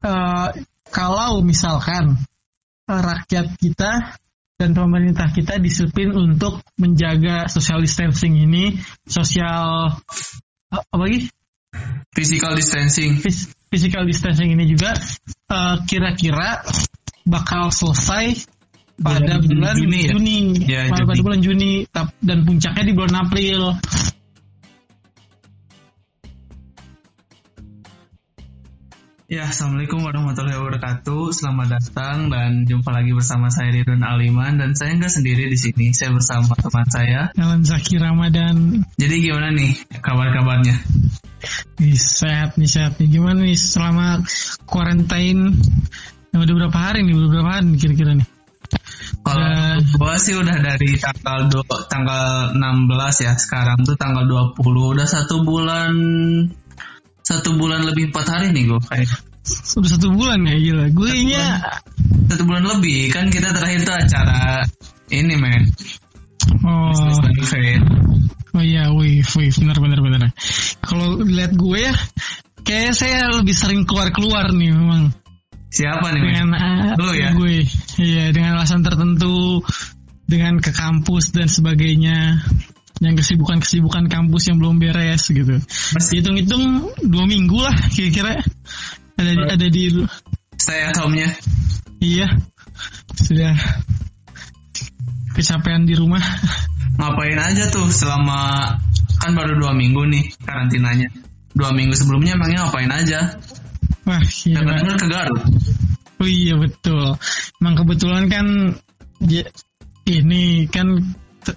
eh, kalau misalkan eh, rakyat kita dan pemerintah kita disiplin untuk menjaga social distancing ini, sosial eh, apa lagi? Physical distancing. Phys- Physical distancing ini juga kira-kira bakal selesai pada Bulan bulan Juni Juni, ya? Ya, pada Juni. bulan Juni dan puncaknya di bulan April. Ya, Assalamualaikum warahmatullahi wabarakatuh. Selamat datang dan jumpa lagi bersama saya Ridwan Aliman dan saya nggak sendiri di sini. Saya bersama teman saya. Alan Zaki Ramadan Jadi gimana nih kabar-kabarnya? Ih, sehat nih sehat nih gimana nih selama quarantine yang udah berapa hari nih udah berapa hari nih kira-kira nih Kalau Dan- gua sih udah dari tanggal du- tanggal 16 ya. Sekarang tuh tanggal 20. Udah satu bulan satu bulan lebih empat hari nih gue kayak udah satu bulan ya? Gila gue nya satu bulan lebih kan kita terakhir tuh acara ini men. Oh. Event. oh iya wih wih benar benar benar. Kalau lihat gue ya kayak saya lebih sering keluar keluar nih memang. Siapa nih men? dengan ah, Lu ya? gue iya dengan alasan tertentu dengan ke kampus dan sebagainya yang kesibukan-kesibukan kampus yang belum beres gitu. Hitung-hitung dua minggu lah kira-kira ada di, ada di stay at home-nya iya sudah kecapean di rumah. ngapain aja tuh selama kan baru dua minggu nih karantinanya dua minggu sebelumnya emangnya ngapain aja Wah, gila. dengar ke Garut Oh iya betul. Emang kebetulan kan dia- ini kan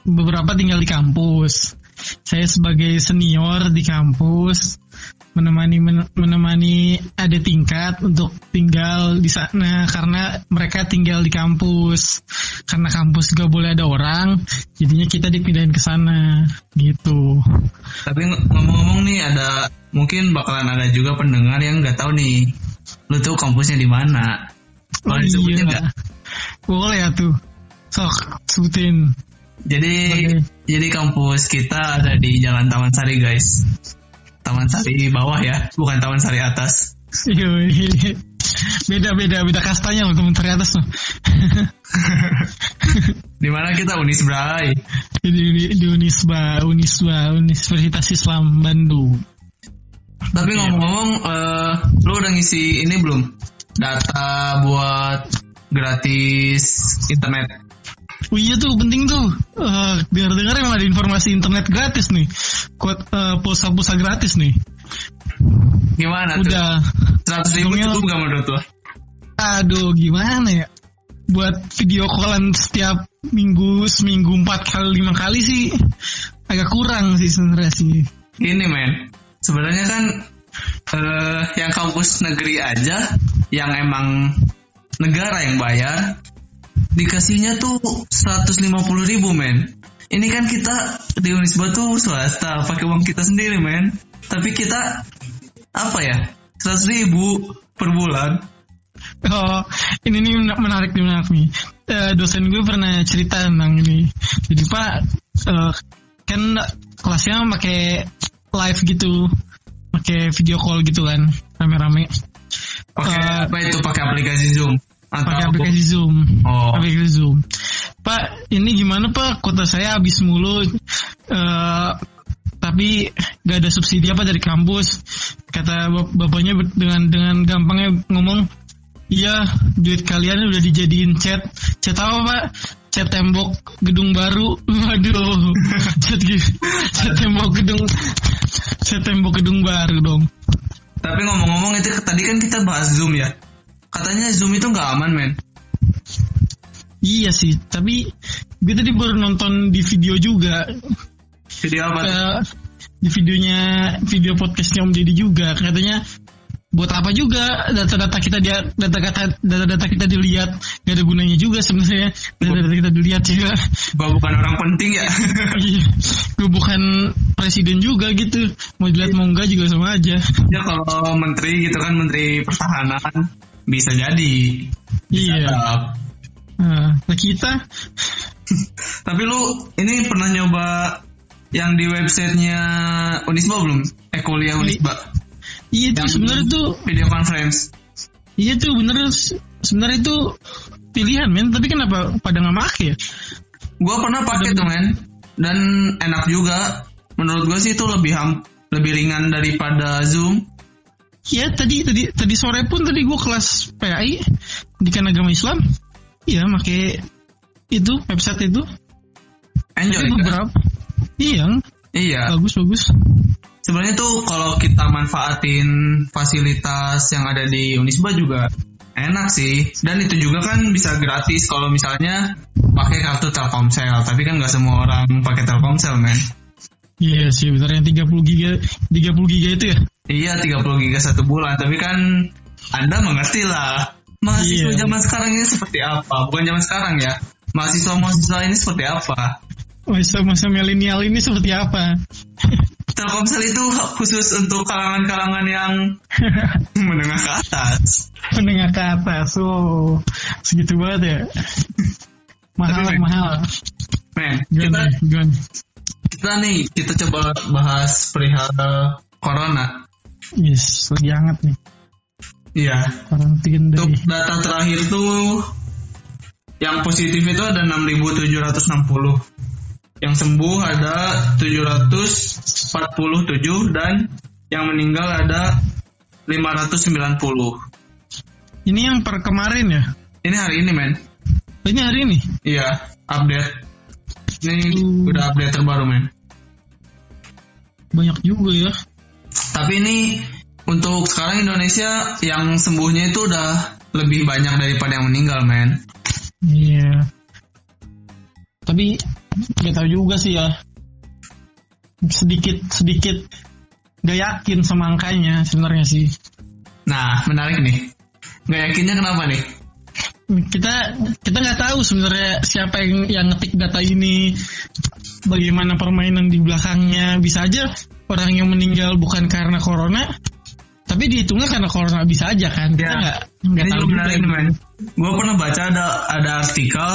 beberapa tinggal di kampus. Saya sebagai senior di kampus menemani men- menemani ada tingkat untuk tinggal di sana karena mereka tinggal di kampus. Karena kampus gak boleh ada orang, jadinya kita dipindahin ke sana gitu. tapi ng- ngomong-ngomong nih ada mungkin bakalan ada juga pendengar yang nggak tahu nih lu tuh kampusnya di mana Oh boleh iya. nggak Boleh ya tuh. Sok sebutin. Jadi Boleh. jadi kampus kita ada di Jalan Taman Sari guys Taman Sari bawah ya bukan Taman Sari atas beda beda beda kastanya loh teman dari atas loh. di mana kita Unisbrai di, di, di Unisba Unisba Universitas Islam Bandung. Tapi ngomong-ngomong, eh, lu udah ngisi ini belum? Data buat gratis internet. Oh iya tuh penting tuh. Eh, dengar-dengar emang ada informasi internet gratis nih. Kuat eh, pulsa-pulsa gratis nih. Gimana Udah. tuh? 100 ribu cukup gak menurut lu? Aduh gimana ya? Buat video callan setiap minggu seminggu empat kali lima kali sih agak kurang sih sebenarnya sih. Gini men, sebenarnya kan eh, yang kampus negeri aja, yang emang negara yang bayar, dikasihnya tuh 150 ribu men. Ini kan kita di Unisba tuh swasta, pakai uang kita sendiri men. Tapi kita apa ya? 100 ribu per bulan. Oh, ini nih mena- menarik nih menarik nih. Eh, dosen gue pernah cerita tentang ini. Jadi pak, eh, kan kelasnya pakai live gitu, pakai video call gitu kan, rame-rame. Pakai Eh, apa itu? Pakai aplikasi Zoom Pakai aplikasi Zoom. Oh. Aplikasi Zoom. Pak, ini gimana pak? Kota saya habis mulu. eh, tapi gak ada subsidi apa dari kampus. Kata bap- bapaknya dengan dengan gampangnya ngomong, iya duit kalian udah dijadiin chat. Chat apa pak? Chat tembok gedung baru. Waduh, chat, gi- chat tembok gedung, chat tembok gedung baru dong. Tapi ngomong-ngomong itu tadi kan kita bahas Zoom ya. Katanya Zoom itu nggak aman men. Iya sih, tapi gue tadi baru nonton di video juga. Video apa? ke di videonya video podcastnya Om Deddy juga. Katanya buat apa juga data-data kita dia data-data data-data kita dilihat. Gak ada gunanya juga sebenarnya data-data kita dilihat juga Gua bukan orang penting ya. Iya, gue bukan presiden juga gitu. Mau dilihat mau enggak juga sama aja. Ya kalau menteri gitu kan menteri pertahanan bisa jadi. iya Tetap. nah kita Tapi lu ini pernah nyoba yang di websitenya Unisba belum? Eh kuliah Unisba. iya Yang sebenarnya tuh video conference. Iya tuh bener sebenarnya itu pilihan men tapi kenapa pada nggak make ya? Gue pernah pakai tuh men dan enak juga. Menurut gue sih itu lebih ham, lebih ringan daripada Zoom. Iya tadi tadi tadi sore pun tadi gue kelas PAI di kan agama Islam. Iya make itu website itu. Enjoy. Tapi kan? beberapa. Iya Iya. bagus bagus. Sebenarnya tuh kalau kita manfaatin fasilitas yang ada di Unisba juga enak sih. Dan itu juga kan bisa gratis kalau misalnya pakai kartu Telkomsel. Tapi kan nggak semua orang pakai Telkomsel, men. Iya sih bener yang 30 giga 30 giga itu ya. Iya, 30 giga satu bulan. Tapi kan Anda mengerti lah. Mahasiswa Iya. zaman sekarang ini seperti apa? Bukan zaman sekarang ya. Mahasiswa-mahasiswa ini seperti apa? Masa-masa milenial ini seperti apa? Telkomsel itu khusus untuk kalangan-kalangan yang menengah ke atas. Menengah ke atas, wow, segitu banget ya. mahal Tapi, mahal. Men, kita kita nih kita coba bahas perihal corona. Yes, lagi hangat nih. Iya. Karantin Untuk dari data terakhir tuh yang positif itu ada 6.760. Yang sembuh ada 747 dan yang meninggal ada 590. ini yang per kemarin ya. Ini hari ini, men. Ini hari ini. Iya, update. Ini Hmm. udah update terbaru, men. Banyak juga ya. Tapi ini untuk sekarang Indonesia yang sembuhnya itu udah lebih banyak daripada yang meninggal, men. Iya. Tapi nggak tahu juga sih ya. Sedikit sedikit gak yakin sama angkanya sebenarnya sih. Nah, menarik nih. Nggak yakinnya kenapa nih? Kita kita nggak tahu sebenarnya siapa yang yang ngetik data ini, bagaimana permainan di belakangnya. Bisa aja orang yang meninggal bukan karena corona, tapi dihitungnya karena corona bisa aja kan. Kita Ya. nggak nggak tahu menarik nih, men. Gue pernah baca ada ada artikel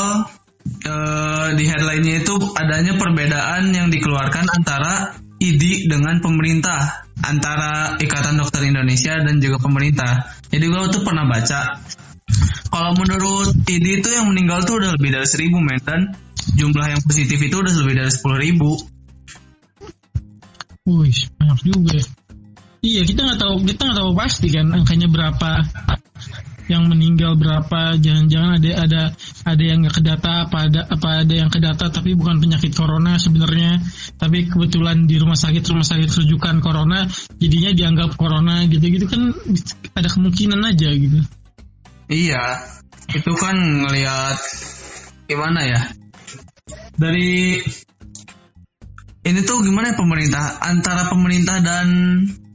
eh, di headline-nya itu adanya perbedaan yang dikeluarkan antara ID dengan pemerintah antara Ikatan Dokter Indonesia dan juga pemerintah. Jadi gue tuh pernah baca kalau menurut ID itu yang meninggal tuh udah lebih dari seribu men dan jumlah yang positif itu udah lebih dari sepuluh ribu. Wih, banyak juga. ya. Iya, kita nggak tahu, kita nggak tahu pasti kan angkanya berapa, yang meninggal berapa, jangan-jangan ada ada ada yang nggak kedata, apa ada apa ada yang kedata tapi bukan penyakit corona sebenarnya, tapi kebetulan di rumah sakit rumah sakit rujukan corona, jadinya dianggap corona gitu-gitu kan ada kemungkinan aja gitu. Iya, itu kan ngelihat gimana ya? Dari ini tuh gimana ya pemerintah? Antara pemerintah dan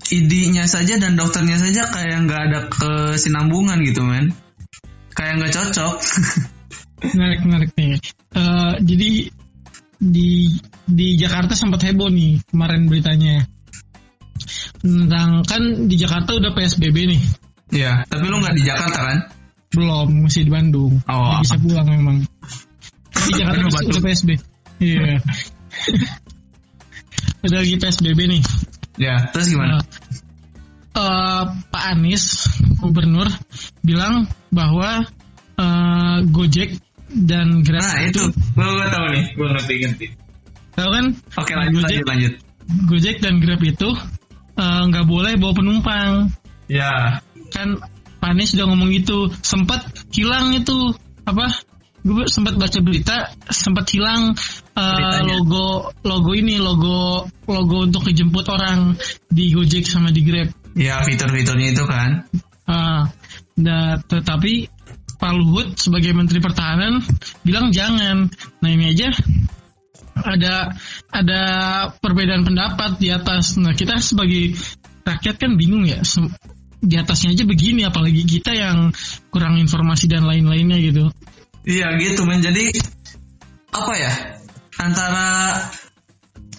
ID-nya saja dan dokternya saja kayak nggak ada kesinambungan gitu men. Kayak nggak cocok. Menarik menarik nih. Eh, jadi di di Jakarta sempat heboh nih kemarin beritanya. Tentang kan di Jakarta udah PSBB nih. Ya tapi lu nggak di Jakarta kan? Belum masih di Bandung. Oh. Bisa pulang memang. Di Jakarta udah PSB iya udah lagi PSBB nih. Ya terus gimana? Nah, eh, Pak Anies gubernur bilang bahwa eh, Gojek dan Grab nah itu. gua gua tahu nih gua ngerti ngerti. Tahu kan? Oke lanjut Gojek, lanjut lanjut. Gojek dan Grab itu nggak boleh bawa penumpang. Ya. Kan Pak Anies udah ngomong gitu. Sempat hilang itu apa gue sempat baca berita sempat hilang Beritanya. logo logo ini logo logo untuk dijemput orang di Gojek sama di Grab ya fitur-fiturnya itu kan Ah, nah, tetapi Pak Luhut sebagai Menteri Pertahanan bilang jangan. Nah ini aja ada ada perbedaan pendapat di atas. Nah kita sebagai rakyat kan bingung ya. Sem- Di atasnya aja begini, apalagi kita yang kurang informasi dan lain-lainnya gitu. Iya gitu men. Jadi apa ya? Antara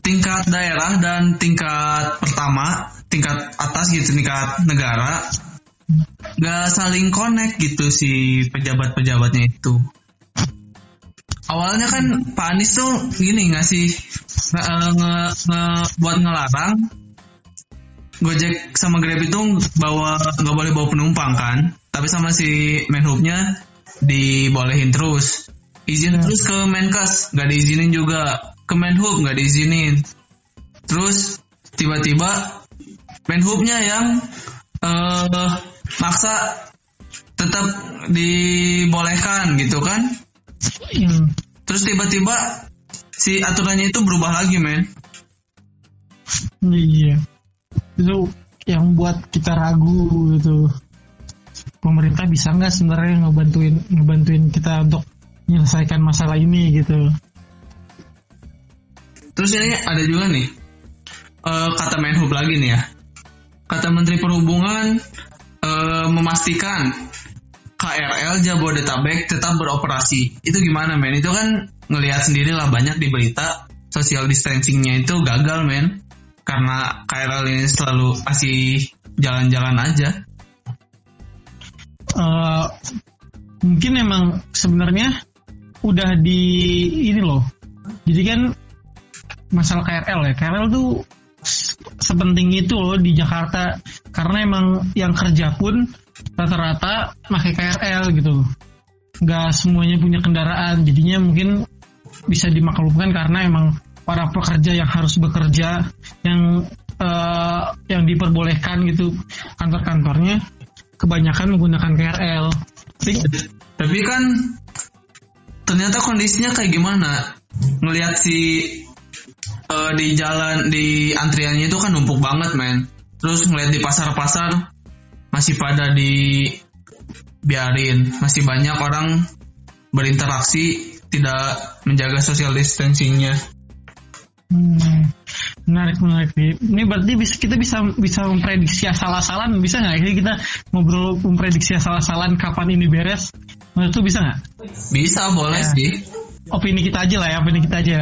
tingkat daerah dan tingkat pertama tingkat atas gitu tingkat negara nggak saling connect gitu si pejabat-pejabatnya itu. Awalnya kan Pak Anies tuh gini ngasih nge, nge, nge- buat ngelarang Gojek sama Grab itu bawa nggak boleh bawa penumpang kan. Tapi sama si Menhubnya dibolehin terus izin terus ke Menkes nggak diizinin juga ke Menhub nggak diizinin terus tiba-tiba Menhubnya yang eh maksa tetap dibolehkan gitu kan Hmm. terus tiba-tiba si aturannya itu berubah lagi men Iya. Itu yang buat kita ragu gitu. Pemerintah bisa nggak sebenarnya ngebantuin ngebantuin kita untuk menyelesaikan masalah ini gitu. Terus ini ada juga nih eh, kata Menhub lagi nih ya. Kata Menteri Perhubungan eh, memastikan KRL Jabodetabek tetap beroperasi. Itu gimana men? Itu kan ngelihat sendiri lah banyak di berita social distancingnya itu gagal men. Karena KRL ini selalu masih jalan-jalan aja. Eh, mungkin emang sebenarnya udah di ini loh. Jadi kan masalah KRL ya. KRL tuh sepenting itu loh di Jakarta karena emang yang kerja pun rata-rata pakai KRL gitu. Nggak semuanya punya kendaraan, jadinya mungkin bisa dimaklumkan karena emang para pekerja yang harus bekerja yang eh, yang diperbolehkan gitu kantor-kantornya kebanyakan menggunakan KRL. Tapi Tapi kan ternyata kondisinya kayak gimana? Ngelihat si eh, di jalan di antriannya itu kan numpuk banget men. Terus ngeliat di pasar-pasar masih pada di biarin, masih banyak orang berinteraksi tidak menjaga social distancingnya. Hmm, menarik menarik nih. Ini berarti bisa, kita bisa bisa memprediksi asal-asalan bisa nggak? Jadi kita ngobrol memprediksi asal-asalan kapan ini beres? Menurut lu bisa nggak? Bisa boleh Ya. sih. Opini kita aja lah ya, opini kita aja.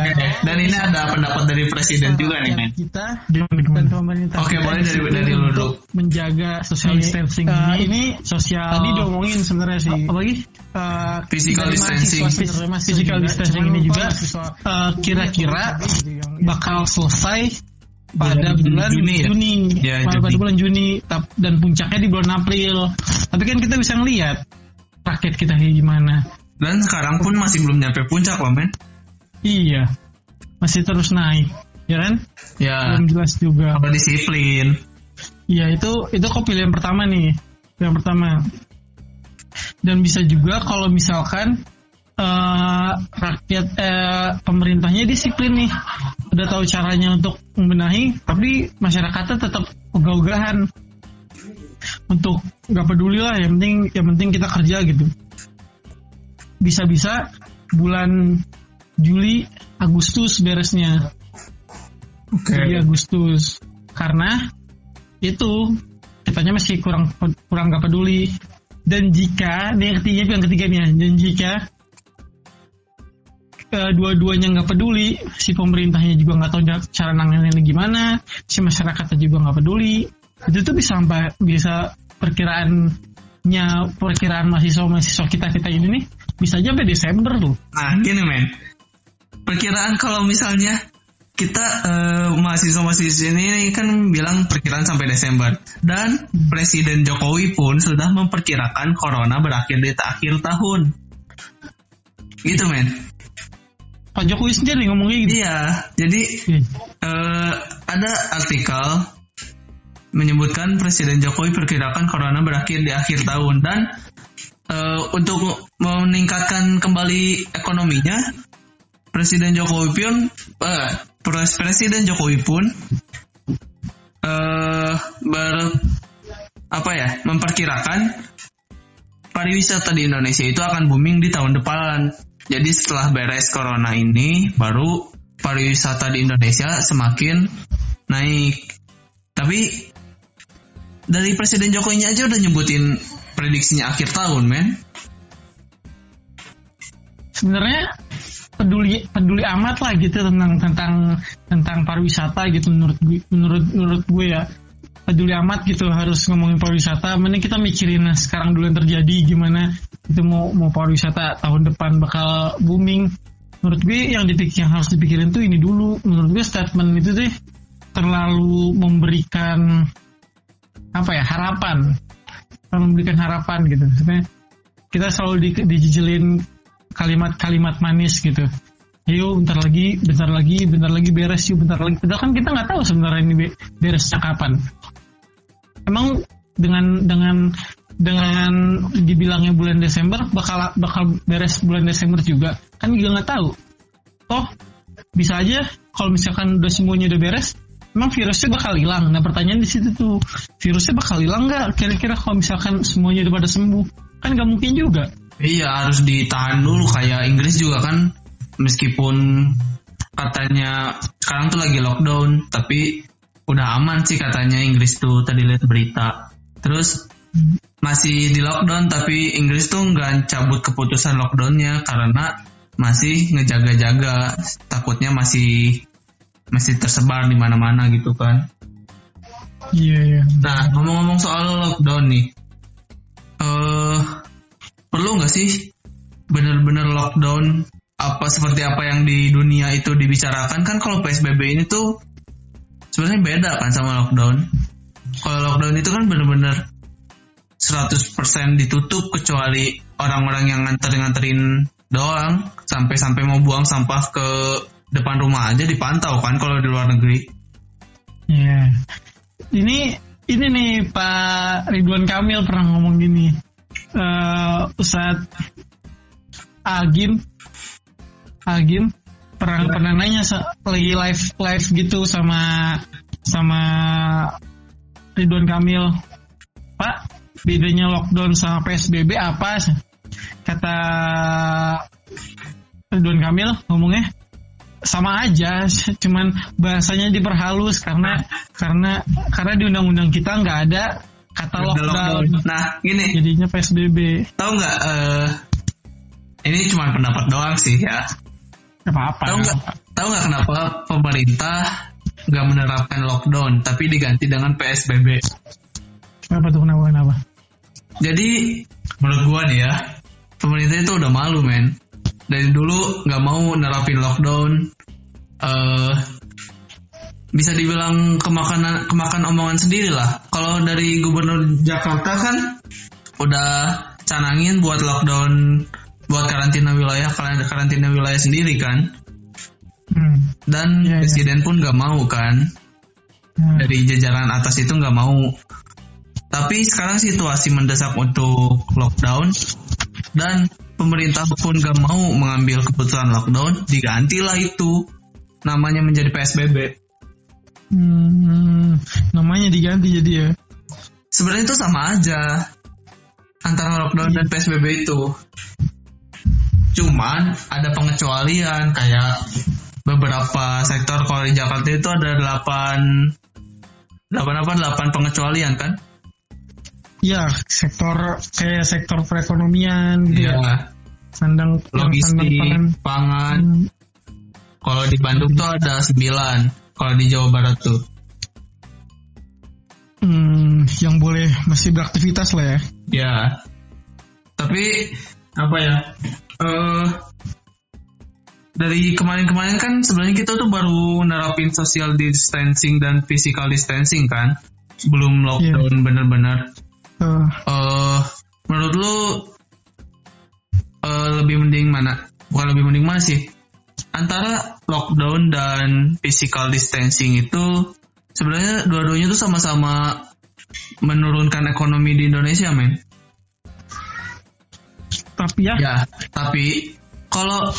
Dan ini ada pendapat dari presiden juga nih men. Kita dan pemerintah. Oke, boleh dari- dari lu untuk dulu. Menjaga social Ini, distancing eh, ini. ini sosial. tadi diomongin sebenarnya sih. Apa lagi? Eh, Physical distancing. Physical juga. distancing Cuman ini juga eh, kira-kira bakal selesai pada Bulan bulan Juni Juni, ya? Ya, pada Juni. bulan Juni dan puncaknya di bulan April. Tapi kan kita bisa ngelihat rakyat kita kayak gimana. Dan sekarang pun masih belum nyampe puncak loh men. Iya, masih terus naik, ya kan? Ya, Belum jelas juga. kalau disiplin. Iya itu itu kok pilihan pertama nih, pilihan pertama. Dan bisa juga kalau misalkan eh, rakyat eh, pemerintahnya disiplin nih, udah tahu caranya untuk membenahi, tapi masyarakatnya tetap ogah-ogahan untuk nggak peduli lah, yang penting yang penting kita kerja gitu. Bisa-bisa bulan Juli Agustus beresnya. Oke. Juli Agustus karena itu kitanya masih kurang kurang gak peduli dan jika ini yang ketiga yang ketiga nih ya, dan jika eh, dua-duanya nggak peduli si pemerintahnya juga nggak tahu cara nanganinnya gimana si masyarakatnya juga nggak peduli itu tuh bisa sampai bisa perkiraannya perkiraan mahasiswa mahasiswa kita kita ini nih bisa aja sampai Desember tuh. Nah, gini men. Perkiraan kalau misalnya kita eh, mahasiswa-mahasiswa ini kan bilang perkiraan sampai Desember. Dan Presiden Jokowi pun sudah memperkirakan corona berakhir di akhir tahun. Gitu men. Pak Jokowi sendiri ngomongnya gitu. Iya, jadi eh, ada artikel menyebutkan Presiden Jokowi perkirakan corona berakhir di akhir tahun. Dan eh, untuk meningkatkan kembali ekonominya Presiden Jokowi pun Pres- Presiden Jokowi pun eh, ber apa ya memperkirakan pariwisata di Indonesia itu akan booming di tahun depan. Jadi setelah beres corona ini baru pariwisata di Indonesia semakin naik. Tapi dari Presiden Jokowi aja udah nyebutin prediksinya akhir tahun, men. sebenarnya peduli peduli amat lah gitu tentang tentang tentang pariwisata gitu menurut gue menurut menurut gue ya. Peduli amat gitu harus ngomongin pariwisata. Mending kita mikirin sekarang dulu yang terjadi gimana itu mau mau pariwisata tahun depan bakal booming. Menurut gue yang dipikir yang harus dipikirin tuh ini dulu. Menurut gue statement itu deh terlalu memberikan apa ya harapan memberikan harapan gitu maksudnya kita selalu di, dijijelin kalimat-kalimat manis gitu Ayo bentar lagi, bentar lagi, bentar lagi beres yuk, bentar lagi. Padahal kan kita nggak tahu sebenarnya ini be- beresnya kapan. Emang dengan dengan dengan dibilangnya bulan Desember bakal bakal beres bulan Desember juga kan juga nggak tahu. Toh bisa aja kalau misalkan udah semuanya udah beres, emang virusnya bakal hilang. Nah pertanyaan di situ tuh virusnya bakal hilang nggak? Kira-kira kalau misalkan semuanya udah pada sembuh kan nggak mungkin juga. Iya harus ditahan dulu kayak Inggris juga kan meskipun katanya sekarang tuh lagi lockdown tapi udah aman sih katanya Inggris tuh tadi lihat berita. Terus masih di lockdown tapi Inggris tuh nggak cabut keputusan lockdownnya karena masih ngejaga-jaga takutnya masih masih tersebar di mana-mana gitu kan. Iya iya. Nah ngomong-ngomong soal lockdown nih, eh perlu nggak sih bener-bener lockdown apa seperti apa yang di dunia itu dibicarakan kan kalau PSBB ini tuh sebenarnya beda kan sama lockdown. Kalau lockdown itu kan bener-bener 100% ditutup kecuali orang-orang yang nganterin-nganterin doang sampai-sampai mau buang sampah ke depan rumah aja dipantau kan kalau di luar negeri. Iya. Ini ini nih Pak Ridwan Kamil pernah ngomong gini. Eh Ustadz Agim Agim pernah pernah nanya lagi live live gitu sama sama Ridwan Kamil. Pak, bedanya lockdown sama PSBB apa? Kata Ridwan Kamil ngomongnya sama aja, cuman bahasanya diperhalus karena karena karena di undang-undang kita nggak ada kata Ada lockdown. Nah, gini, Jadinya PSBB. tahu nggak? eh ini cuma pendapat doang sih ya. Apa-apa. Tahu nggak. Tahu nggak kenapa pemerintah nggak menerapkan lockdown tapi diganti dengan PSBB? Kenapa tuh kenapa kenapa? Jadi menurut gua nih ya, pemerintah itu udah malu men. Dari dulu nggak mau nerapin lockdown. eh bisa dibilang kemakan kemakan omongan sendiri lah. Kalau dari gubernur Jakarta kan udah canangin buat lockdown, buat karantina wilayah karantina wilayah sendiri kan. Hmm. Dan Iya, iya. presiden pun nggak mau kan Hmm. dari jajaran atas itu nggak mau. Tapi sekarang situasi mendesak untuk lockdown dan pemerintah pun nggak mau mengambil keputusan lockdown, digantilah itu namanya menjadi PSBB. Hmm, namanya diganti jadi ya. Sebenarnya itu sama aja antara lockdown dan PSBB itu. Cuman ada pengecualian kayak beberapa sektor kalau di Jakarta itu ada 8 8 apa 8 pengecualian kan? Ya, sektor kayak sektor perekonomian gitu ya. Sandang logistik, pangan. pangan. Hmm, Kalau di Bandung tuh ada 9. Kalau di Jawa Barat tuh. hmm, yang boleh masih beraktivitas lah ya. Ya. Tapi apa ya? Eh dari kemarin-kemarin kan sebenarnya kita tuh baru nerapin social distancing dan physical distancing kan. Sebelum lockdown bener-bener. Eh, eh menurut lu eh, lebih mending mana? Bukan lebih mending mana sih? Antara lockdown dan physical distancing itu sebenarnya dua-duanya tuh sama-sama menurunkan ekonomi di Indonesia, men. tapi ya, Ya, tapi kalau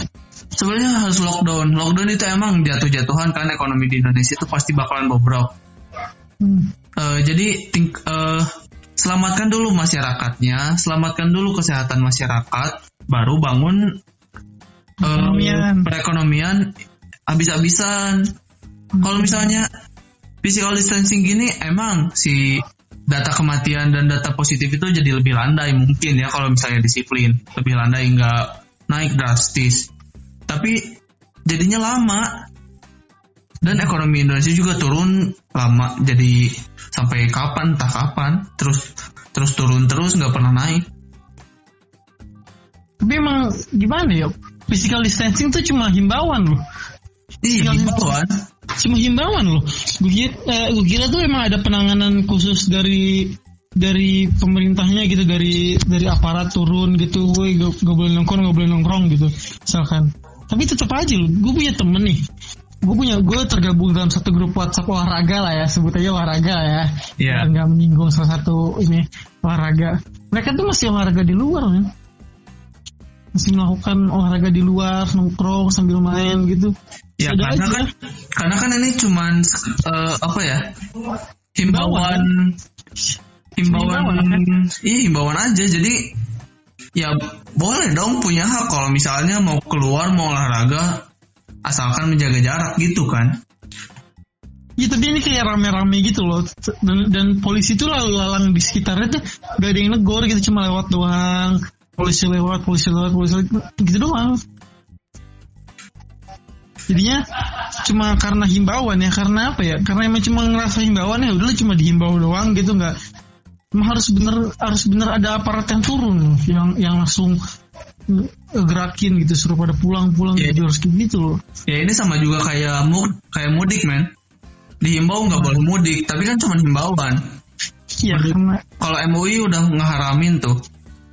sebenarnya harus lockdown. Lockdown itu emang jatuh-jatuhan kan ekonomi di Indonesia itu pasti bakalan bobrok. hmm, Eh, jadi ting- eh, selamatkan dulu masyarakatnya, selamatkan dulu kesehatan masyarakat, baru bangun eh, Perekonomian. perekonomian habis-habisan. Kalau misalnya physical distancing gini, emang si data kematian dan data positif itu jadi lebih landai mungkin ya kalau misalnya disiplin, lebih landai nggak naik drastis. Tapi jadinya lama dan ekonomi Indonesia juga turun lama jadi sampai kapan entah kapan terus terus turun terus nggak pernah naik tapi emang gimana ya? Physical distancing tuh cuma himbauan loh. iya himbauan cuma himbauan loh. Gue kira, eh, gue kira tuh emang ada penanganan khusus dari dari pemerintahnya gitu dari dari aparat turun gitu gue gak, gak boleh nongkrong gak boleh nongkrong gitu misalkan tapi tetap aja loh gue punya temen nih gue punya gue tergabung dalam satu grup WhatsApp olahraga lah ya sebut aja olahraga lah ya. Biar nggak menyinggung salah satu ini olahraga. Mereka tuh masih olahraga di luar kan masih melakukan olahraga di luar nongkrong sambil main gitu. Ya Ada karena aja. kan karena kan ini cuman eh, apa ya? Himbauan himbauan Himbauan, iya himbauan aja. Jadi ya boleh dong punya hak kalau misalnya mau keluar mau olahraga asalkan menjaga jarak gitu kan. Ya tapi ini kayak rame-rame gitu loh. Dan, dan polisi tuh lalu lalang di sekitarnya tuh gak ada yang negor gitu cuma lewat doang. Polisi lewat polisi lewat polisi lewat gitu doang. Jadinya cuma karena himbauan ya karena apa ya? Karena emang cuma ngerasa himbauan ya udah cuma dihimbau doang gitu nggak. Harus bener harus bener ada aparat yang turun yang yang langsung gerakin gitu suruh pada pulang-pulang Iya. gitu harus gitu loh Ya ini sama juga kayak mu kayak mudik men. Dihimbau nggak boleh mudik tapi kan cuma himbauan. iya karena Kalau MUI udah ngeharamin tuh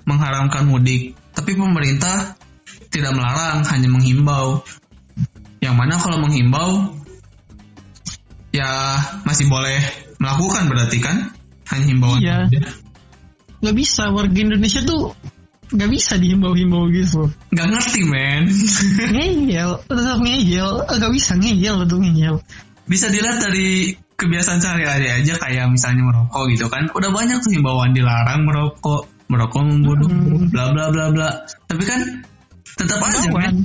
mengharamkan mudik tapi pemerintah tidak melarang hanya menghimbau. Yang mana kalau menghimbau ya masih boleh melakukan berarti kan hanya himbauan Iya. nggak bisa warga Indonesia tuh nggak bisa dihimbau-himbau gitu. Nggak ngerti men. Ngeyel tetap ngeyel. Nggak bisa ngeyel tuh ngeyel. Bisa dilihat dari kebiasaan sehari-hari aja kayak misalnya merokok gitu kan. Udah banyak tuh himbauan dilarang merokok. Merokok membunuh Hmm. bla bla bla bla. Tapi kan tetap aja men.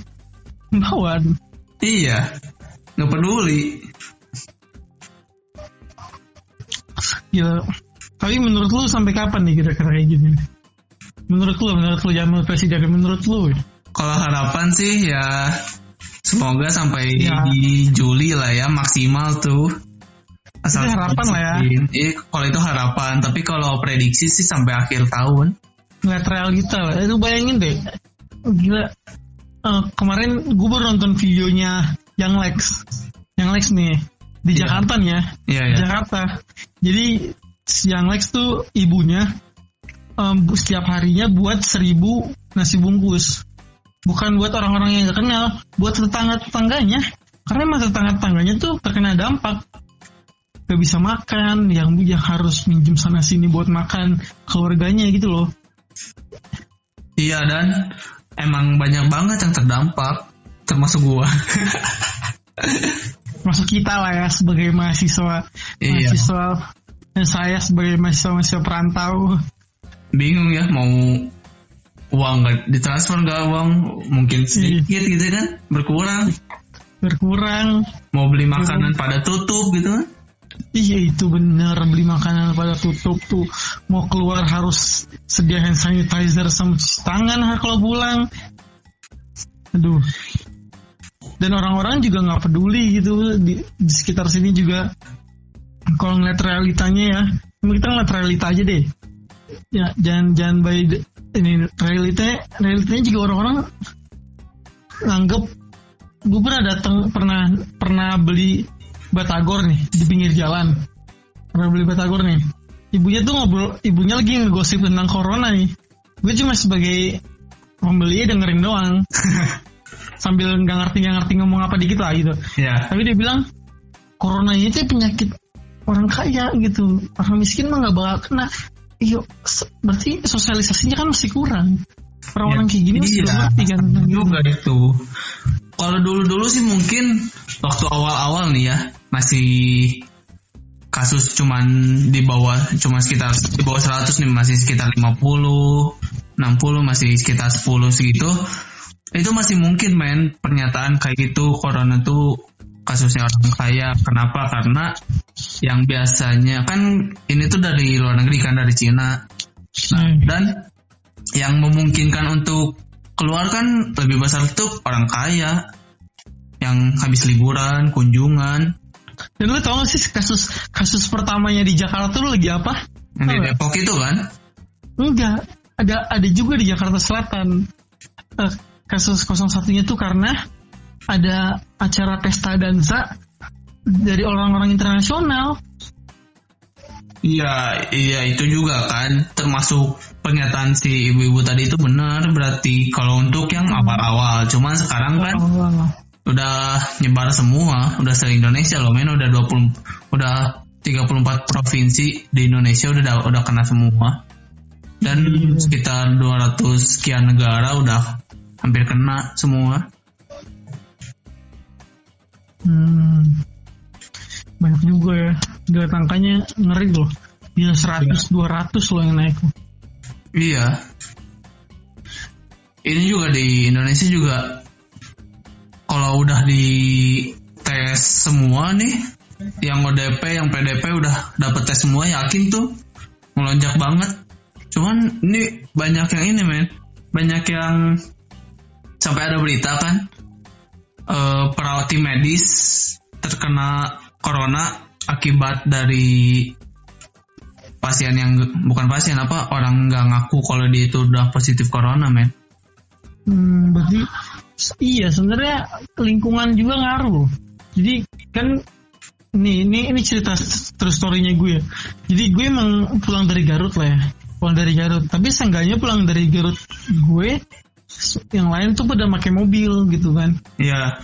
Bawaan. Iya. Nggak peduli. Gila. Tapi menurut lu sampai kapan nih kira-kira kayak gini? Menurut lu, menurut lu, jangan menurut presiden, menurut lu. kalau harapan sih ya semoga sampai Ya. di Juli lah ya maksimal tuh Itu harapan lah ya. Iya, kalau itu harapan tapi kalau prediksi sih sampai akhir tahun Ngeliat realita lah. Itu bayangin deh. Gila. Eh, kemarin gue baru nonton videonya yang Lex. Yang Lex nih. Di Iya. Jakarta nih ya. iya Di ya Jakarta. Jadi si yang Lex tuh ibunya em, setiap harinya buat seribu nasi bungkus. Bukan buat orang-orang yang gak kenal, buat tetangga-tetangganya. Karena emang tetangga-tetangganya tuh terkena dampak. Gak bisa makan, yang yang harus minjem sana sini buat makan keluarganya gitu loh. Iya dan emang banyak banget yang terdampak termasuk gua. Masuk kita lah ya sebagai mahasiswa, Iya. mahasiswa dan saya sebagai mahasiswa-mahasiswa perantau. Bingung ya mau uang nggak ditransfer nggak uang mungkin sedikit gitu kan berkurang Berkurang, mau beli makanan pada tutup gitu kan Iya itu bener beli makanan pada tutup tuh mau keluar harus sedia hand sanitizer sama cuci tangan kalau pulang. Aduh. Dan orang-orang juga nggak peduli gitu di, di sekitar sini juga. Kalau ngeliat realitanya ya, kita ngeliat realita aja deh. Ya jangan jangan by the- ini realitanya realitanya juga orang-orang nganggep gue pernah datang pernah pernah beli batagor nih di pinggir jalan. Pernah beli batagor nih. Ibunya tuh ngobrol ibunya lagi ngegosip tentang corona nih. Gue cuma sebagai pembeli dengerin doang. Sambil nggak ngerti nggak ngerti ngomong apa dikit lah gitu. Ya tapi dia bilang corona itu penyakit orang kaya gitu. Orang miskin mah nggak bakal kena iya berarti sosialisasinya kan masih kurang. Orang-orang kayak gini masih iya ngerti kan. gitu. juga itu. Kalau dulu dulu sih mungkin waktu awal-awal nih ya masih kasus cuman di bawah cuma sekitar di bawah 100 nih masih sekitar 50 60 masih sekitar 10 segitu. Itu masih mungkin men pernyataan kayak gitu corona tuh kasusnya orang kaya kenapa karena yang biasanya kan ini tuh dari luar negeri kan dari Cina Hmm. dan yang memungkinkan untuk keluar kan lebih besar itu orang kaya yang habis liburan, kunjungan. Dan lu tau gak sih kasus kasus pertamanya di Jakarta tuh lagi apa? Yang di? Depok itu kan? Enggak, ada ada juga di Jakarta Selatan. Eh, kasus 01-nya tuh karena ada acara pesta dansa dari orang-orang internasional. Iya, iya itu juga kan termasuk pernyataan si ibu-ibu tadi itu benar berarti kalau untuk yang awal-awal. Cuman sekarang kan udah nyebar semua, udah se Indonesia loh, men udah 20 udah 34 provinsi di Indonesia udah udah kena semua. Dan Iya. sekitar 200 sekian negara udah hampir kena semua. Hmm. Banyak juga ya. Gila angkanya ngeri loh. Bisa 100, 200 loh yang naik. Iya. Ini juga di Indonesia juga kalau udah di tes semua nih, yang ODP, yang PDP udah dapet tes semua yakin tuh melonjak banget. Cuman ini banyak yang ini men, banyak yang sampai ada berita kan eh perawat medis terkena corona akibat dari pasien yang bukan pasien apa orang nggak ngaku kalau dia itu udah positif corona men Hmm, berarti iya sebenarnya lingkungan juga ngaruh. Jadi kan nih ini ini cerita terus storynya gue. ya. Jadi gue emang pulang dari Garut lah ya, pulang dari Garut. Tapi seenggaknya pulang dari Garut gue yang lain tuh pada pakai mobil gitu kan. ya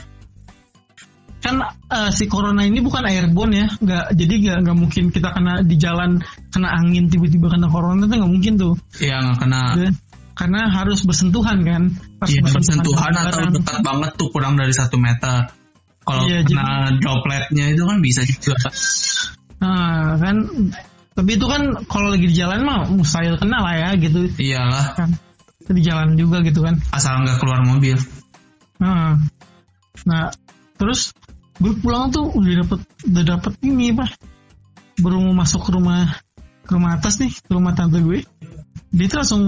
Kan eh, si corona ini bukan airborne ya, nggak jadi nggak nggak mungkin kita kena di jalan kena angin tiba-tiba kena corona itu nggak mungkin tuh. ya nggak kena Ya. Karena harus bersentuhan kan. Pas Iya, bersentuhan atau barang. dekat banget tuh kurang dari satu meter kalau Iya, kena dropletnya itu kan bisa juga Nah, kan tapi itu kan kalau lagi di jalan mah mustahil kena lah ya gitu iyalah kan. Di jalan juga gitu kan. asal nggak keluar mobil. Nah, nah terus gue pulang tuh udah dapet udah dapet ini pak. Baru mau masuk ke rumah ke rumah atas nih ke rumah tante gue. Dia tuh langsung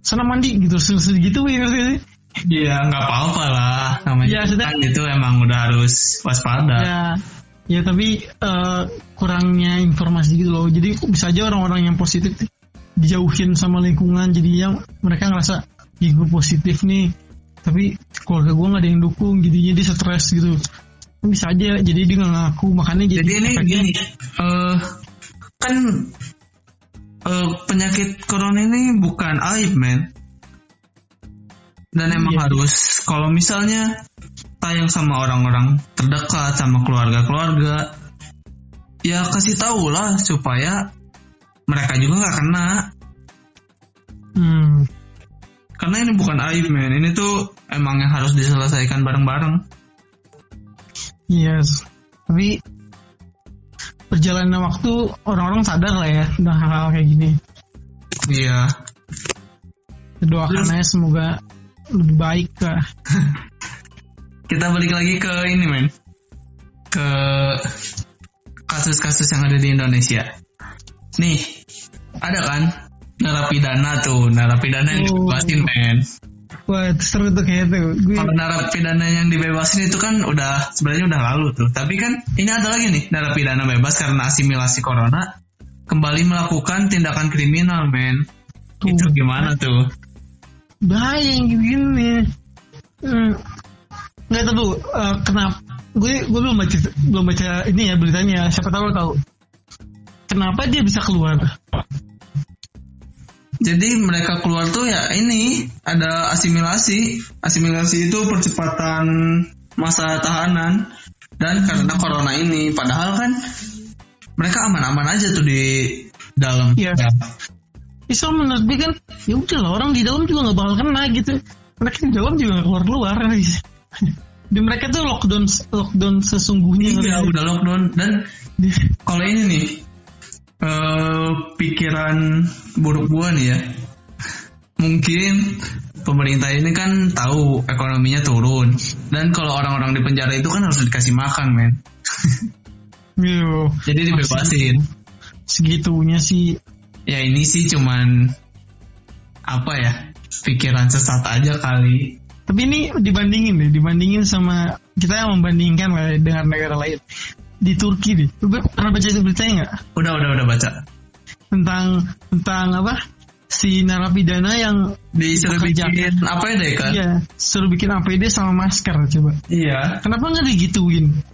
sana mandi gitu langsung gitu sih. Iya nggak apa-apa lah. Namanya Iya, sudah. kan itu emang udah harus waspada. Ya ya tapi eh, kurangnya informasi gitu loh. Jadi bisa aja orang-orang yang positif nih, dijauhin sama lingkungan jadi yang mereka ngerasa ih gue positif nih tapi keluarga gue nggak ada yang dukung jadinya dia stres gitu bisa aja jadi dia nggak ngaku makanya jadi, Jadi ini gini, eh kan eh, penyakit corona ini bukan aib, men. Dan emang Iya. harus kalau misalnya tayang sama orang-orang terdekat, sama keluarga-keluarga, ya kasih tahu lah supaya mereka juga nggak kena. hmm, Karena ini bukan aib, men. Ini tuh emang yang harus diselesaikan bareng-bareng. yes tapi perjalanan waktu orang-orang sadar lah ya dengan hal-hal kayak gini Iya. doakan aja semoga lebih baik lah kita balik lagi ke ini men ke kasus-kasus yang ada di Indonesia nih ada kan? Narapidana tuh narapidana yang Oh. dibebasin men. Wah seru tuh kayak tuh gue kalau narapidana yang dibebasin itu kan udah sebenarnya udah lalu tuh. Tapi kan ini ada lagi nih narapidana bebas karena asimilasi corona kembali melakukan tindakan kriminal men. Tuh. itu gimana tuh? Bahaya yang gini. Hmm. nggak tahu eh, kenapa? Gue gue belum baca belum baca ini ya beritanya. Siapa tahu lo tahu kenapa dia bisa keluar? Jadi mereka keluar tuh ya ini ada asimilasi. Asimilasi itu percepatan masa tahanan. Dan karena corona ini padahal kan mereka aman-aman aja tuh di dalam. Iya. Iso menurut gue kan ya udah lah orang di dalam juga nggak bakal kena gitu. Mereka di dalam juga keluar keluar dan mereka tuh lockdown lockdown sesungguhnya. Iya, udah lockdown. Dan Di- kalau ini nih eh pikiran buruk gua nih ya. Mungkin pemerintah ini kan tahu ekonominya turun dan kalau orang-orang di penjara itu kan harus dikasih makan, men. Yo, Jadi dibebasin. segitunya sih Ya ini sih cuman apa ya? Pikiran sesat aja kali. Tapi ini dibandingin deh, dibandingin sama kita yang membandingkan dengan negara lain. Di Turki deh, lu pernah baca itu beritanya nggak? Udah udah udah baca. Tentang tentang apa? Si narapidana yang Disuruh bikin apa ya kan? iya suruh bikin APD sama masker coba. Iya. Kenapa nggak digituin?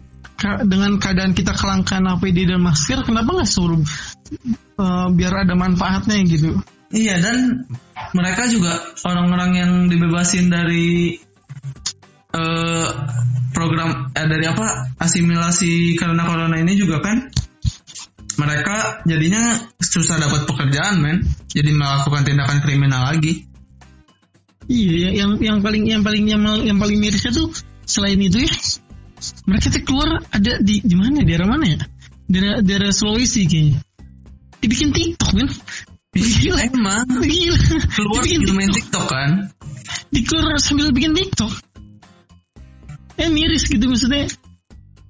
dengan keadaan kita kelangkaan APD dan masker kenapa nggak suruh eh, biar ada manfaatnya gitu Iya dan mereka juga orang-orang yang dibebasin dari eh program eh, dari apa asimilasi karena corona ini juga kan mereka jadinya susah dapat pekerjaan men. Jadi melakukan tindakan kriminal lagi. Iya yang yang paling yang paling yang, yang paling mirisnya tuh selain itu ya mereka tuh keluar ada di di mana daerah mana ya? Daerah daerah Sulawesi kayaknya. Dibikin TikTok kan gila. emang. Gila. Keluar main TikTok. TikTok kan? Dikeluar sambil bikin TikTok eh miris gitu maksudnya.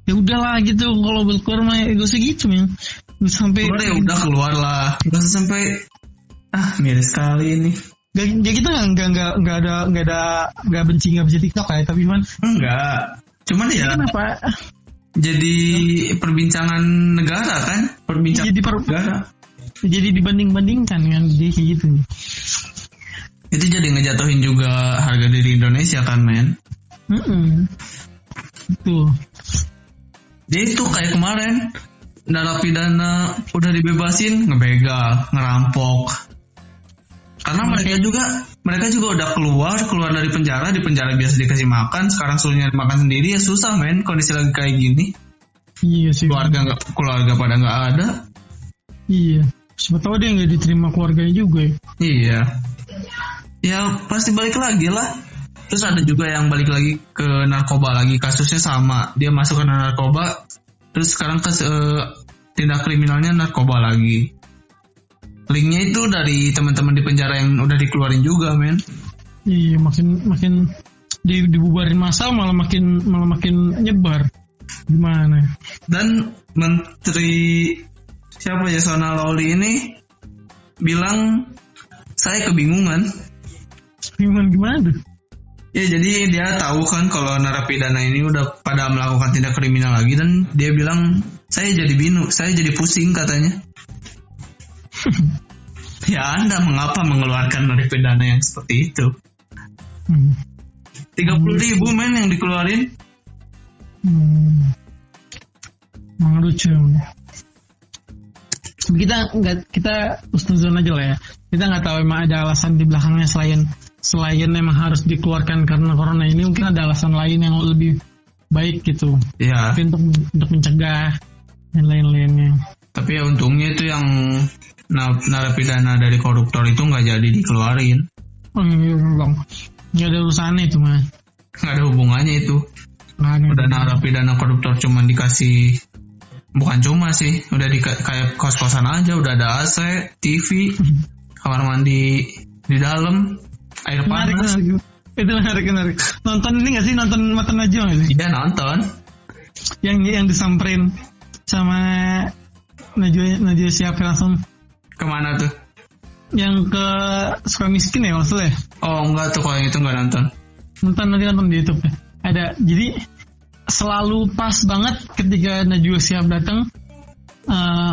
Ya udahlah gitu kalau buat keluar mah ya gak usah gitu sampai keluar ya udah keluar lah usah sampai ah miris sekali ini. Gak, ya kita nggak nggak nggak nggak ada nggak ada nggak benci nggak benci TikTok ya tapi man enggak. Cuman ya kenapa? jadi perbincangan negara kan? Perbincangan jadi per, negara. jadi dibanding bandingkan kan? Jadi kayak gitu. Itu jadi ngejatuhin juga harga diri Indonesia kan men Itu dia itu kayak kemarin narapidana udah dibebasin ngebegal ngerampok. Karena mereka juga mereka juga udah keluar keluar dari penjara di penjara biasa dikasih makan sekarang suruh nyari makan sendiri ya susah men kondisi lagi kayak gini. Iya sih. Keluarga nggak keluarga pada nggak ada. Iya. Siapa tahu dia nggak diterima keluarganya juga ya. Iya. Ya pasti balik lagi lah terus ada juga yang balik lagi ke narkoba lagi. Kasusnya sama. Dia masuk ke narkoba terus sekarang ke eh, tindak kriminalnya narkoba lagi. Linknya itu dari teman-teman di penjara yang udah dikeluarin juga men. Iya makin makin di, dibubarin masa malah makin malah makin nyebar. Gimana? Dan menteri siapa ya Sona Lawli ini bilang saya kebingungan. Gimana gimana tuh Ya jadi dia tahu kan kalau narapidana ini udah pada melakukan tindak kriminal lagi dan dia bilang saya jadi binu, saya jadi pusing katanya. ya anda mengapa mengeluarkan narapidana yang seperti itu? hmm. 30 ribu men yang dikeluarin. Hmm. Lucu. Tapi kita nggak kita ustuzon aja lah ya. Kita nggak tahu emang ada alasan di belakangnya selain selain emang harus dikeluarkan karena corona ini mungkin ada alasan lain yang lebih baik gitu. Ya, Tapi untuk untuk mencegah dan lain-lainnya. tapi ya untungnya itu yang na- narapidana dari koruptor itu nggak jadi dikeluarin. Oh iya bang. Nggak ada urusannya itu mah. Nggak ada hubungannya itu. Udah narapidana koruptor cuma dikasih bukan cuma sih, udah di kayak kos-kosan aja, udah ada AC, TV, kamar mandi di dalam, air Menarik, panas. Itu menarik, menarik. Nonton ini nggak sih? Nonton Mata Najwa nggak sih? Iya nonton. Yang yang disamperin sama Najwa Najwa siapa langsung Ke mana tuh? yang ke suka miskin ya maksudnya Oh enggak tuh kalau yang itu enggak nonton. nonton nanti nonton di YouTube ya ada jadi selalu pas banget ketika Najwa Shihab datang eh,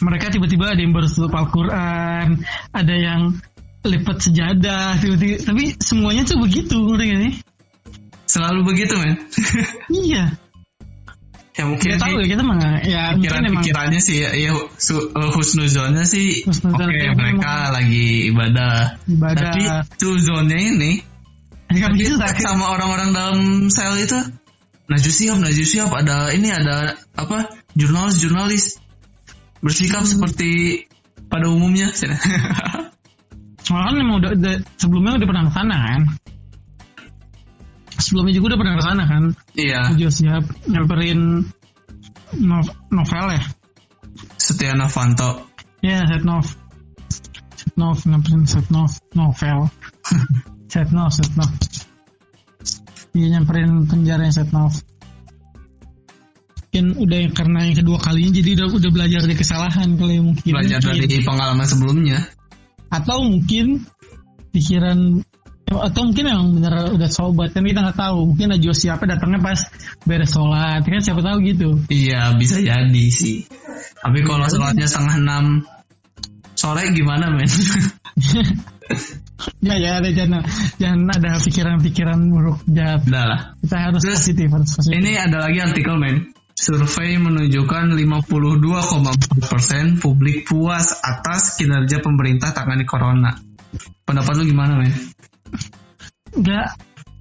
mereka tiba-tiba ada yang bertutup Al-Quran ada yang lipat sejadah tiba-tiba. Tapi semuanya tuh begitu gak sih? Selalu begitu men. iya. Ya mungkin kita tahu ya kita mah ya mungkin emang pikiran-pikirannya sih ya, ya su- husnuzonnya sih oke Husnuzon, ya, mereka lagi ibadah. ibadah. Tapi tuzonnya ini kan gitu sama orang-orang dalam sel itu Najwa Shihab ada ini ada apa jurnalis jurnalis bersikap seperti pada umumnya Soalnya kan emang udah, udah sebelumnya udah pernah ke sana kan sebelumnya juga udah pernah ke sana kan iya Najwa Shihab nyamperin nov- novel ya Setia Novanto Ya, Setnov. Setnov, nyamperin Setnov novel. Setnov, Setnov. Iya nyamperin penjara Setnov. Mungkin udah yang karena yang kedua kalinya jadi udah udah belajar dari kesalahan kali mungkin. belajar Mungkin. dari pengalaman sebelumnya Atau mungkin pikiran atau mungkin yang bener udah sobat kan kita nggak tahu. Mungkin Najwa siapa datangnya pas beres sholat kan siapa tahu gitu. Iya bisa jadi sih. Tapi kalau sholatnya setengah enam sore gimana men? Ya ya ada jangan jangan ada pikiran-pikiran buruk. Jahat udah lah. Kita harus Terus, positif harus positif. ini ada lagi artikel men survei menunjukkan 52,4% publik puas atas kinerja pemerintah tangani corona. Pendapat lu gimana, men? nggak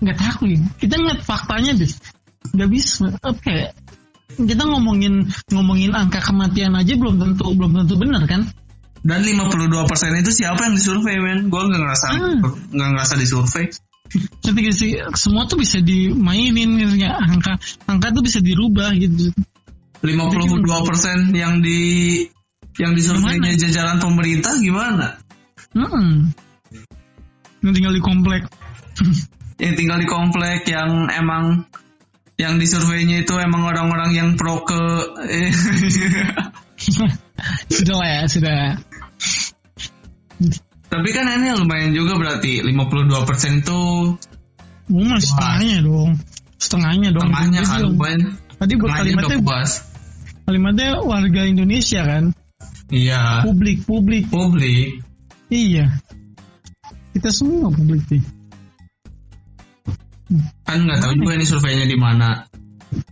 nggak tahu ya. kita ngeliat faktanya deh nggak bisa oke kita ngomongin ngomongin angka kematian aja belum tentu belum tentu benar kan Dan 52% itu siapa yang disurvei, men? Gue nggak ngerasa Hmm. nggak ngerasa disurvei. Ketika sih semua tuh bisa dimainin gitu ya angka angka tuh bisa dirubah gitu. 52% yang di yang disurveinya jajaran pemerintah gimana? Hmm. Yang tinggal di komplek. Yang tinggal di komplek yang emang yang disurveinya itu emang orang-orang yang pro ke eh, sudah lah ya sudah Tapi kan ini lumayan juga berarti 52% itu Gue masih setengahnya dong. Setengahnya dong. Tengahnya Jadi kan lumayan. tadi udah kalimatnya puas. kalimatnya warga Indonesia kan? Iya, publik publik. Publik. iya. Kita semua publik nih Kan nggak tahu juga ini surveinya di mana.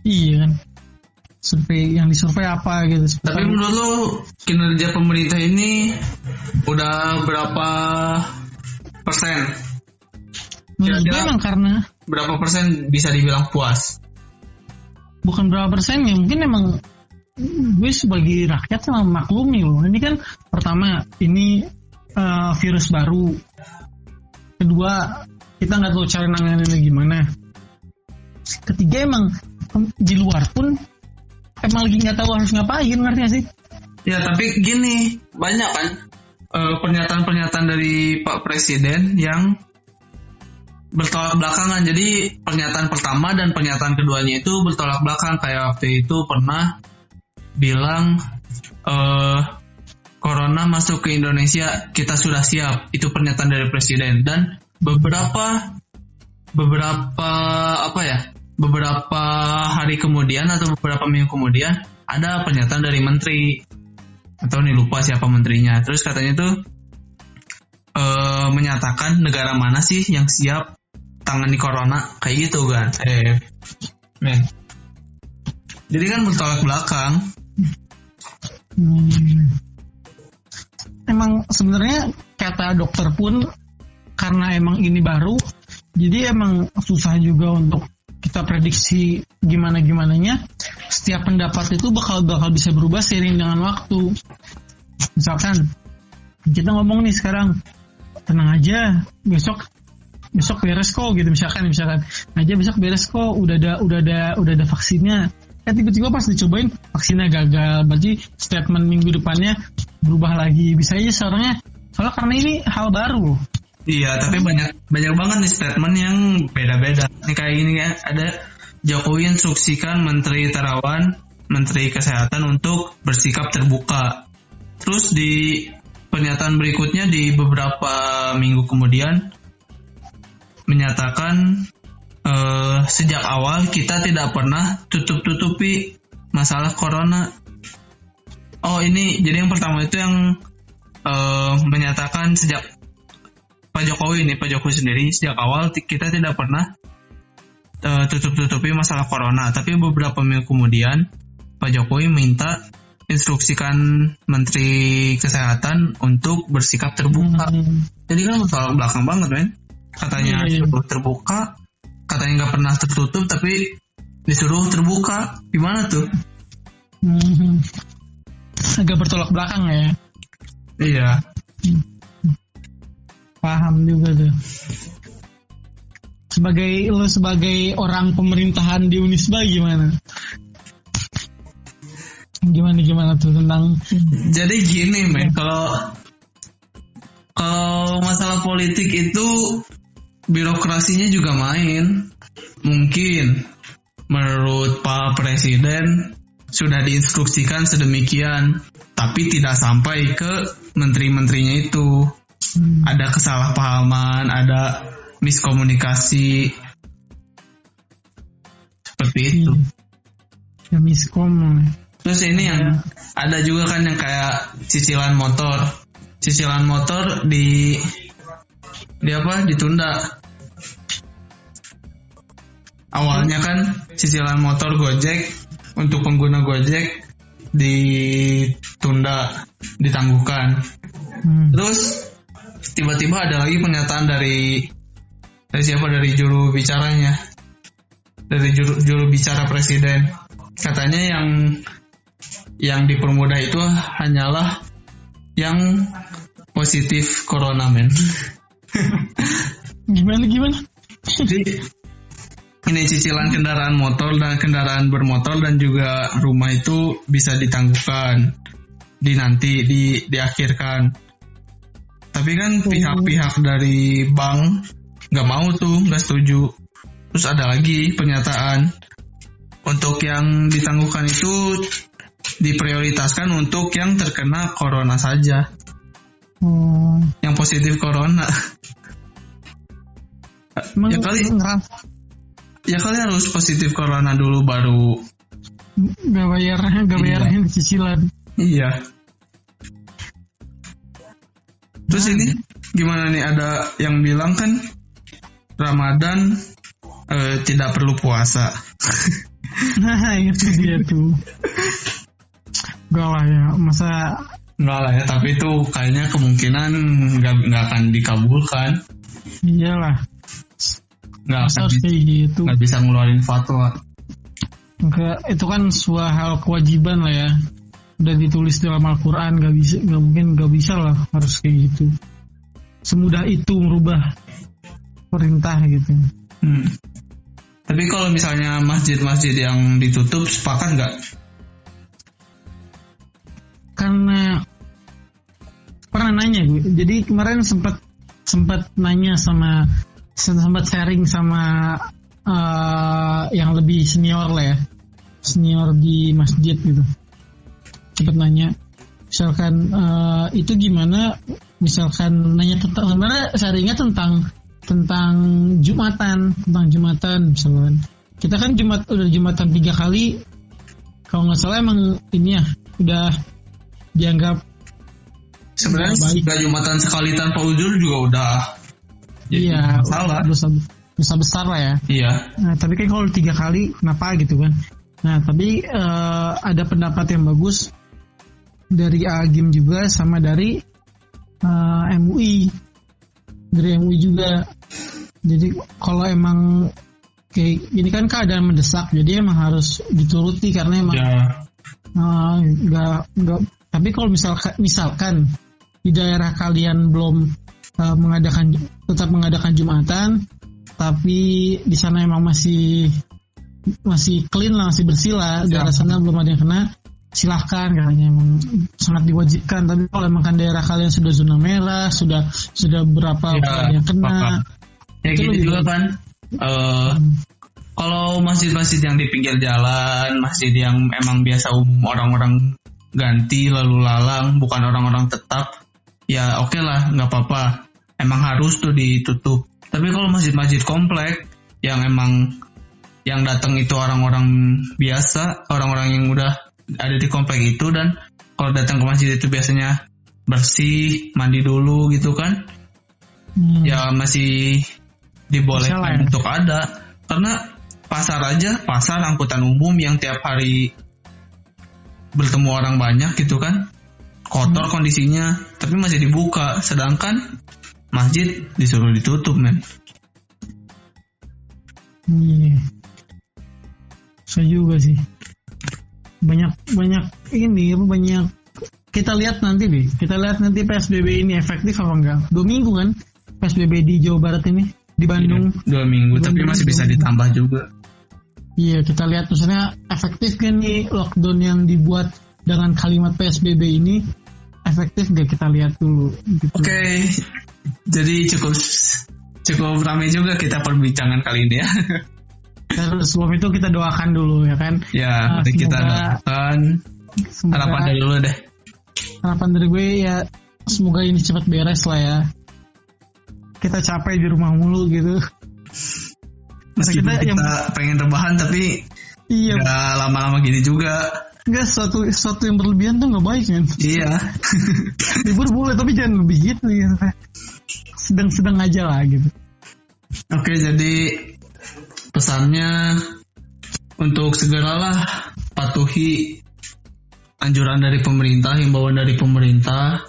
iya kan survei yang disurvei apa gitu Tapi menurut lo kinerja pemerintah ini udah berapa persen? menurut gue emang karena Berapa persen bisa dibilang puas? bukan berapa persen ya mungkin emang gue sebagai rakyat sama maklumi loh ini kan pertama ini eh, virus baru kedua kita nggak tahu cara nanganinnya gimana ketiga emang em, di luar pun emang lagi nggak tahu harus ngapain ngerti gak sih Ya tapi gini banyak kan eh, pernyataan-pernyataan dari Pak Presiden yang bertolak belakangan. Jadi pernyataan pertama dan pernyataan keduanya itu bertolak belakang. Kayak waktu itu pernah bilang eh corona masuk ke Indonesia kita sudah siap. Itu pernyataan dari Presiden dan beberapa beberapa apa ya beberapa hari kemudian atau beberapa minggu kemudian ada pernyataan dari menteri. Atau nih lupa siapa menterinya. Terus katanya tuh eh menyatakan negara mana sih yang siap tangani corona? Kayak gitu kan. Eh men. Jadi kan bertolak belakang. Hmm. Emang sebenarnya kata dokter pun karena emang ini baru, jadi emang susah juga untuk kita prediksi gimana gimananya. Setiap pendapat itu bakal bakal bisa berubah seiring dengan waktu. Misalkan kita ngomong nih sekarang, tenang aja, besok besok beres kok gitu misalkan misalkan aja besok beres kok udah ada udah ada udah ada vaksinnya kan tiba-tiba pas dicobain vaksinnya gagal berarti statement minggu depannya berubah lagi bisa aja soalnya soalnya karena ini hal baru iya tapi banyak banyak banget nih statement yang beda-beda. Nih kayak gini kan ada Jokowi instruksikan Menteri Terawan Menteri Kesehatan untuk bersikap terbuka. Terus di pernyataan berikutnya di beberapa minggu kemudian menyatakan eh, sejak awal kita tidak pernah tutup-tutupi masalah corona. Oh ini jadi yang pertama itu yang eh, menyatakan sejak Pak Jokowi ini Pak Jokowi sendiri sejak awal kita tidak pernah eh, tutup-tutupi masalah corona. Tapi beberapa minggu kemudian Pak Jokowi minta instruksikan Menteri Kesehatan untuk bersikap terbuka. Hmm. Jadi kan bertolak belakang banget men. Katanya disuruh terbuka, katanya nggak pernah tertutup tapi disuruh terbuka. Gimana tuh? Hmm. agak bertolak belakang ya Iya. Paham juga tuh sebagai lo sebagai orang pemerintahan di Unisba gimana gimana gimana tuh tentang Jadi gini men, kalau kalau masalah politik itu birokrasinya juga main. Mungkin menurut Pak Presiden sudah diinstruksikan sedemikian, tapi tidak sampai ke menteri-menterinya itu. Hmm. Ada kesalahpahaman, ada miskomunikasi. Seperti itu. ya miskom Terus ini yang ada juga kan yang kayak cicilan motor. Cicilan motor di di apa? Ditunda. Awalnya kan cicilan motor Gojek untuk pengguna Gojek ditunda, ditangguhkan. Hmm. Terus tiba-tiba ada lagi pernyataan dari dari siapa? Dari juru bicaranya. Dari juru, juru bicara presiden. Katanya yang yang dipermudah itu hanyalah yang positif corona men. Gimana gimana? jadi ini cicilan kendaraan motor dan kendaraan bermotor dan juga rumah itu bisa ditangguhkan di nanti di diakhirkan tapi kan pihak-pihak dari bank nggak mau tuh nggak setuju terus ada lagi pernyataan untuk yang ditangguhkan itu diprioritaskan untuk yang terkena corona saja Oh, yang positif corona emang Ya kali- ngeras ya kali harus positif corona dulu baru nggak bayar nggak Iya. bayarin cicilan. Iya. Terus ini gimana nih ada yang bilang kan Ramadan eh, tidak perlu puasa. Nah itu dia tuh. Gak lah ya masa Enggak lah ya, tapi itu kayaknya kemungkinan nggak nggak akan dikabulkan, iyalah nggak akan harus kayak gitu. nggak bisa ngeluarin fatwa. Enggak, itu kan sebuah hal kewajiban lah ya. Udah ditulis dalam Al-Quran, gak bisa, gak mungkin gak bisa lah harus kayak gitu. Semudah itu merubah perintah gitu. Hmm. Tapi kalau misalnya masjid-masjid yang ditutup sepakat nggak? Karena pernah nanya gue, jadi kemarin sempat sempat nanya sama sempat sharing sama eh, yang lebih senior lah ya, senior di masjid gitu. Sempat nanya, misalkan eh, itu gimana? Misalkan nanya tentang sebenarnya sharingnya tentang tentang jumatan, tentang jumatan misalkan. Kita kan jumat udah jumatan tiga kali, kalau nggak salah emang ini ya udah dianggap Sebenarnya sudah jumatan sekali tanpa uzur juga udah iya masalah. dosa dosa besar lah ya. Iya. Nah, tapi kan kalau tiga kali kenapa gitu kan? Nah, tapi eh, ada pendapat yang bagus dari Agim juga sama dari eh, MUI. Dari MUI juga. Jadi kalau emang kayak ini kan keadaan mendesak, jadi emang harus dituruti karena emang Ya. eh, nggak nggak. Tapi kalau misalkan misalkan di daerah kalian belum eh, mengadakan tetap mengadakan jumatan, tapi di sana emang masih masih clean lah, masih bersih lah, Ya. daerah sana belum ada yang kena, silahkan katanya emang sangat diwajibkan. Tapi kalau emang kan daerah kalian sudah zona merah, sudah sudah berapa Ya, orang yang kena, sepakat. Ya Itu gitu juga kan. eh, hmm, kalau masjid-masjid yang di pinggir jalan, masjid yang emang biasa umum orang-orang ganti lalu lalang, bukan orang-orang tetap, ya oke lah, nggak apa-apa. Emang harus tuh ditutup. Tapi kalau masjid-masjid komplek yang emang yang datang itu orang-orang biasa, orang-orang yang udah ada di komplek itu dan kalau datang ke masjid itu biasanya bersih, mandi dulu gitu kan hmm, ya masih dibolehkan ya. untuk ada karena pasar aja pasar angkutan umum yang tiap hari bertemu orang banyak gitu kan kotor Hmm. kondisinya tapi masih dibuka sedangkan masjid disuruh ditutup men Iya. Saya juga sih. Banyak banyak ini banyak kita lihat nanti deh. Kita lihat nanti PSBB ini efektif apa enggak. Dua minggu kan PSBB di Jawa Barat ini di Bandung. dua minggu Dua tapi minggu, masih bisa minggu. ditambah juga Iya kita lihat maksudnya efektif kan nih lockdown yang dibuat dengan kalimat PSBB ini efektif gak kita lihat dulu. Gitu. oke jadi cukup cukup ramai juga kita perbincangan kali ini ya Terus sebelum itu kita doakan dulu ya kan. ya mari kita doakan. Semoga harapan dari dulu deh. Harapan dari gue ya semoga ini cepat beres lah ya. Kita capek di rumah mulu gitu. Meskipun kita kita, yang- pengen rebahan tapi iya. nggak lama-lama gini juga. Enggak sesuatu sesuatu yang berlebihan tuh nggak baik kan iya. Libur boleh tapi jangan lebih gitu gitu sedang-sedang aja lah gitu. Oke jadi pesannya untuk segeralah patuhi anjuran dari pemerintah, himbauan dari pemerintah,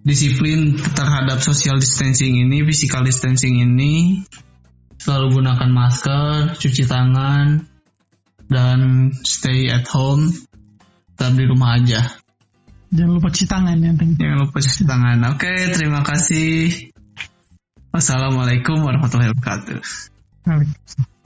disiplin terhadap social distancing ini, physical distancing ini, selalu gunakan masker, cuci tangan, dan stay at home, tetap di rumah aja. Jangan lupa cuci tangan ya. Jangan lupa cuci tangan. Oke, terima kasih. Wassalamualaikum warahmatullahi wabarakatuh. Okay.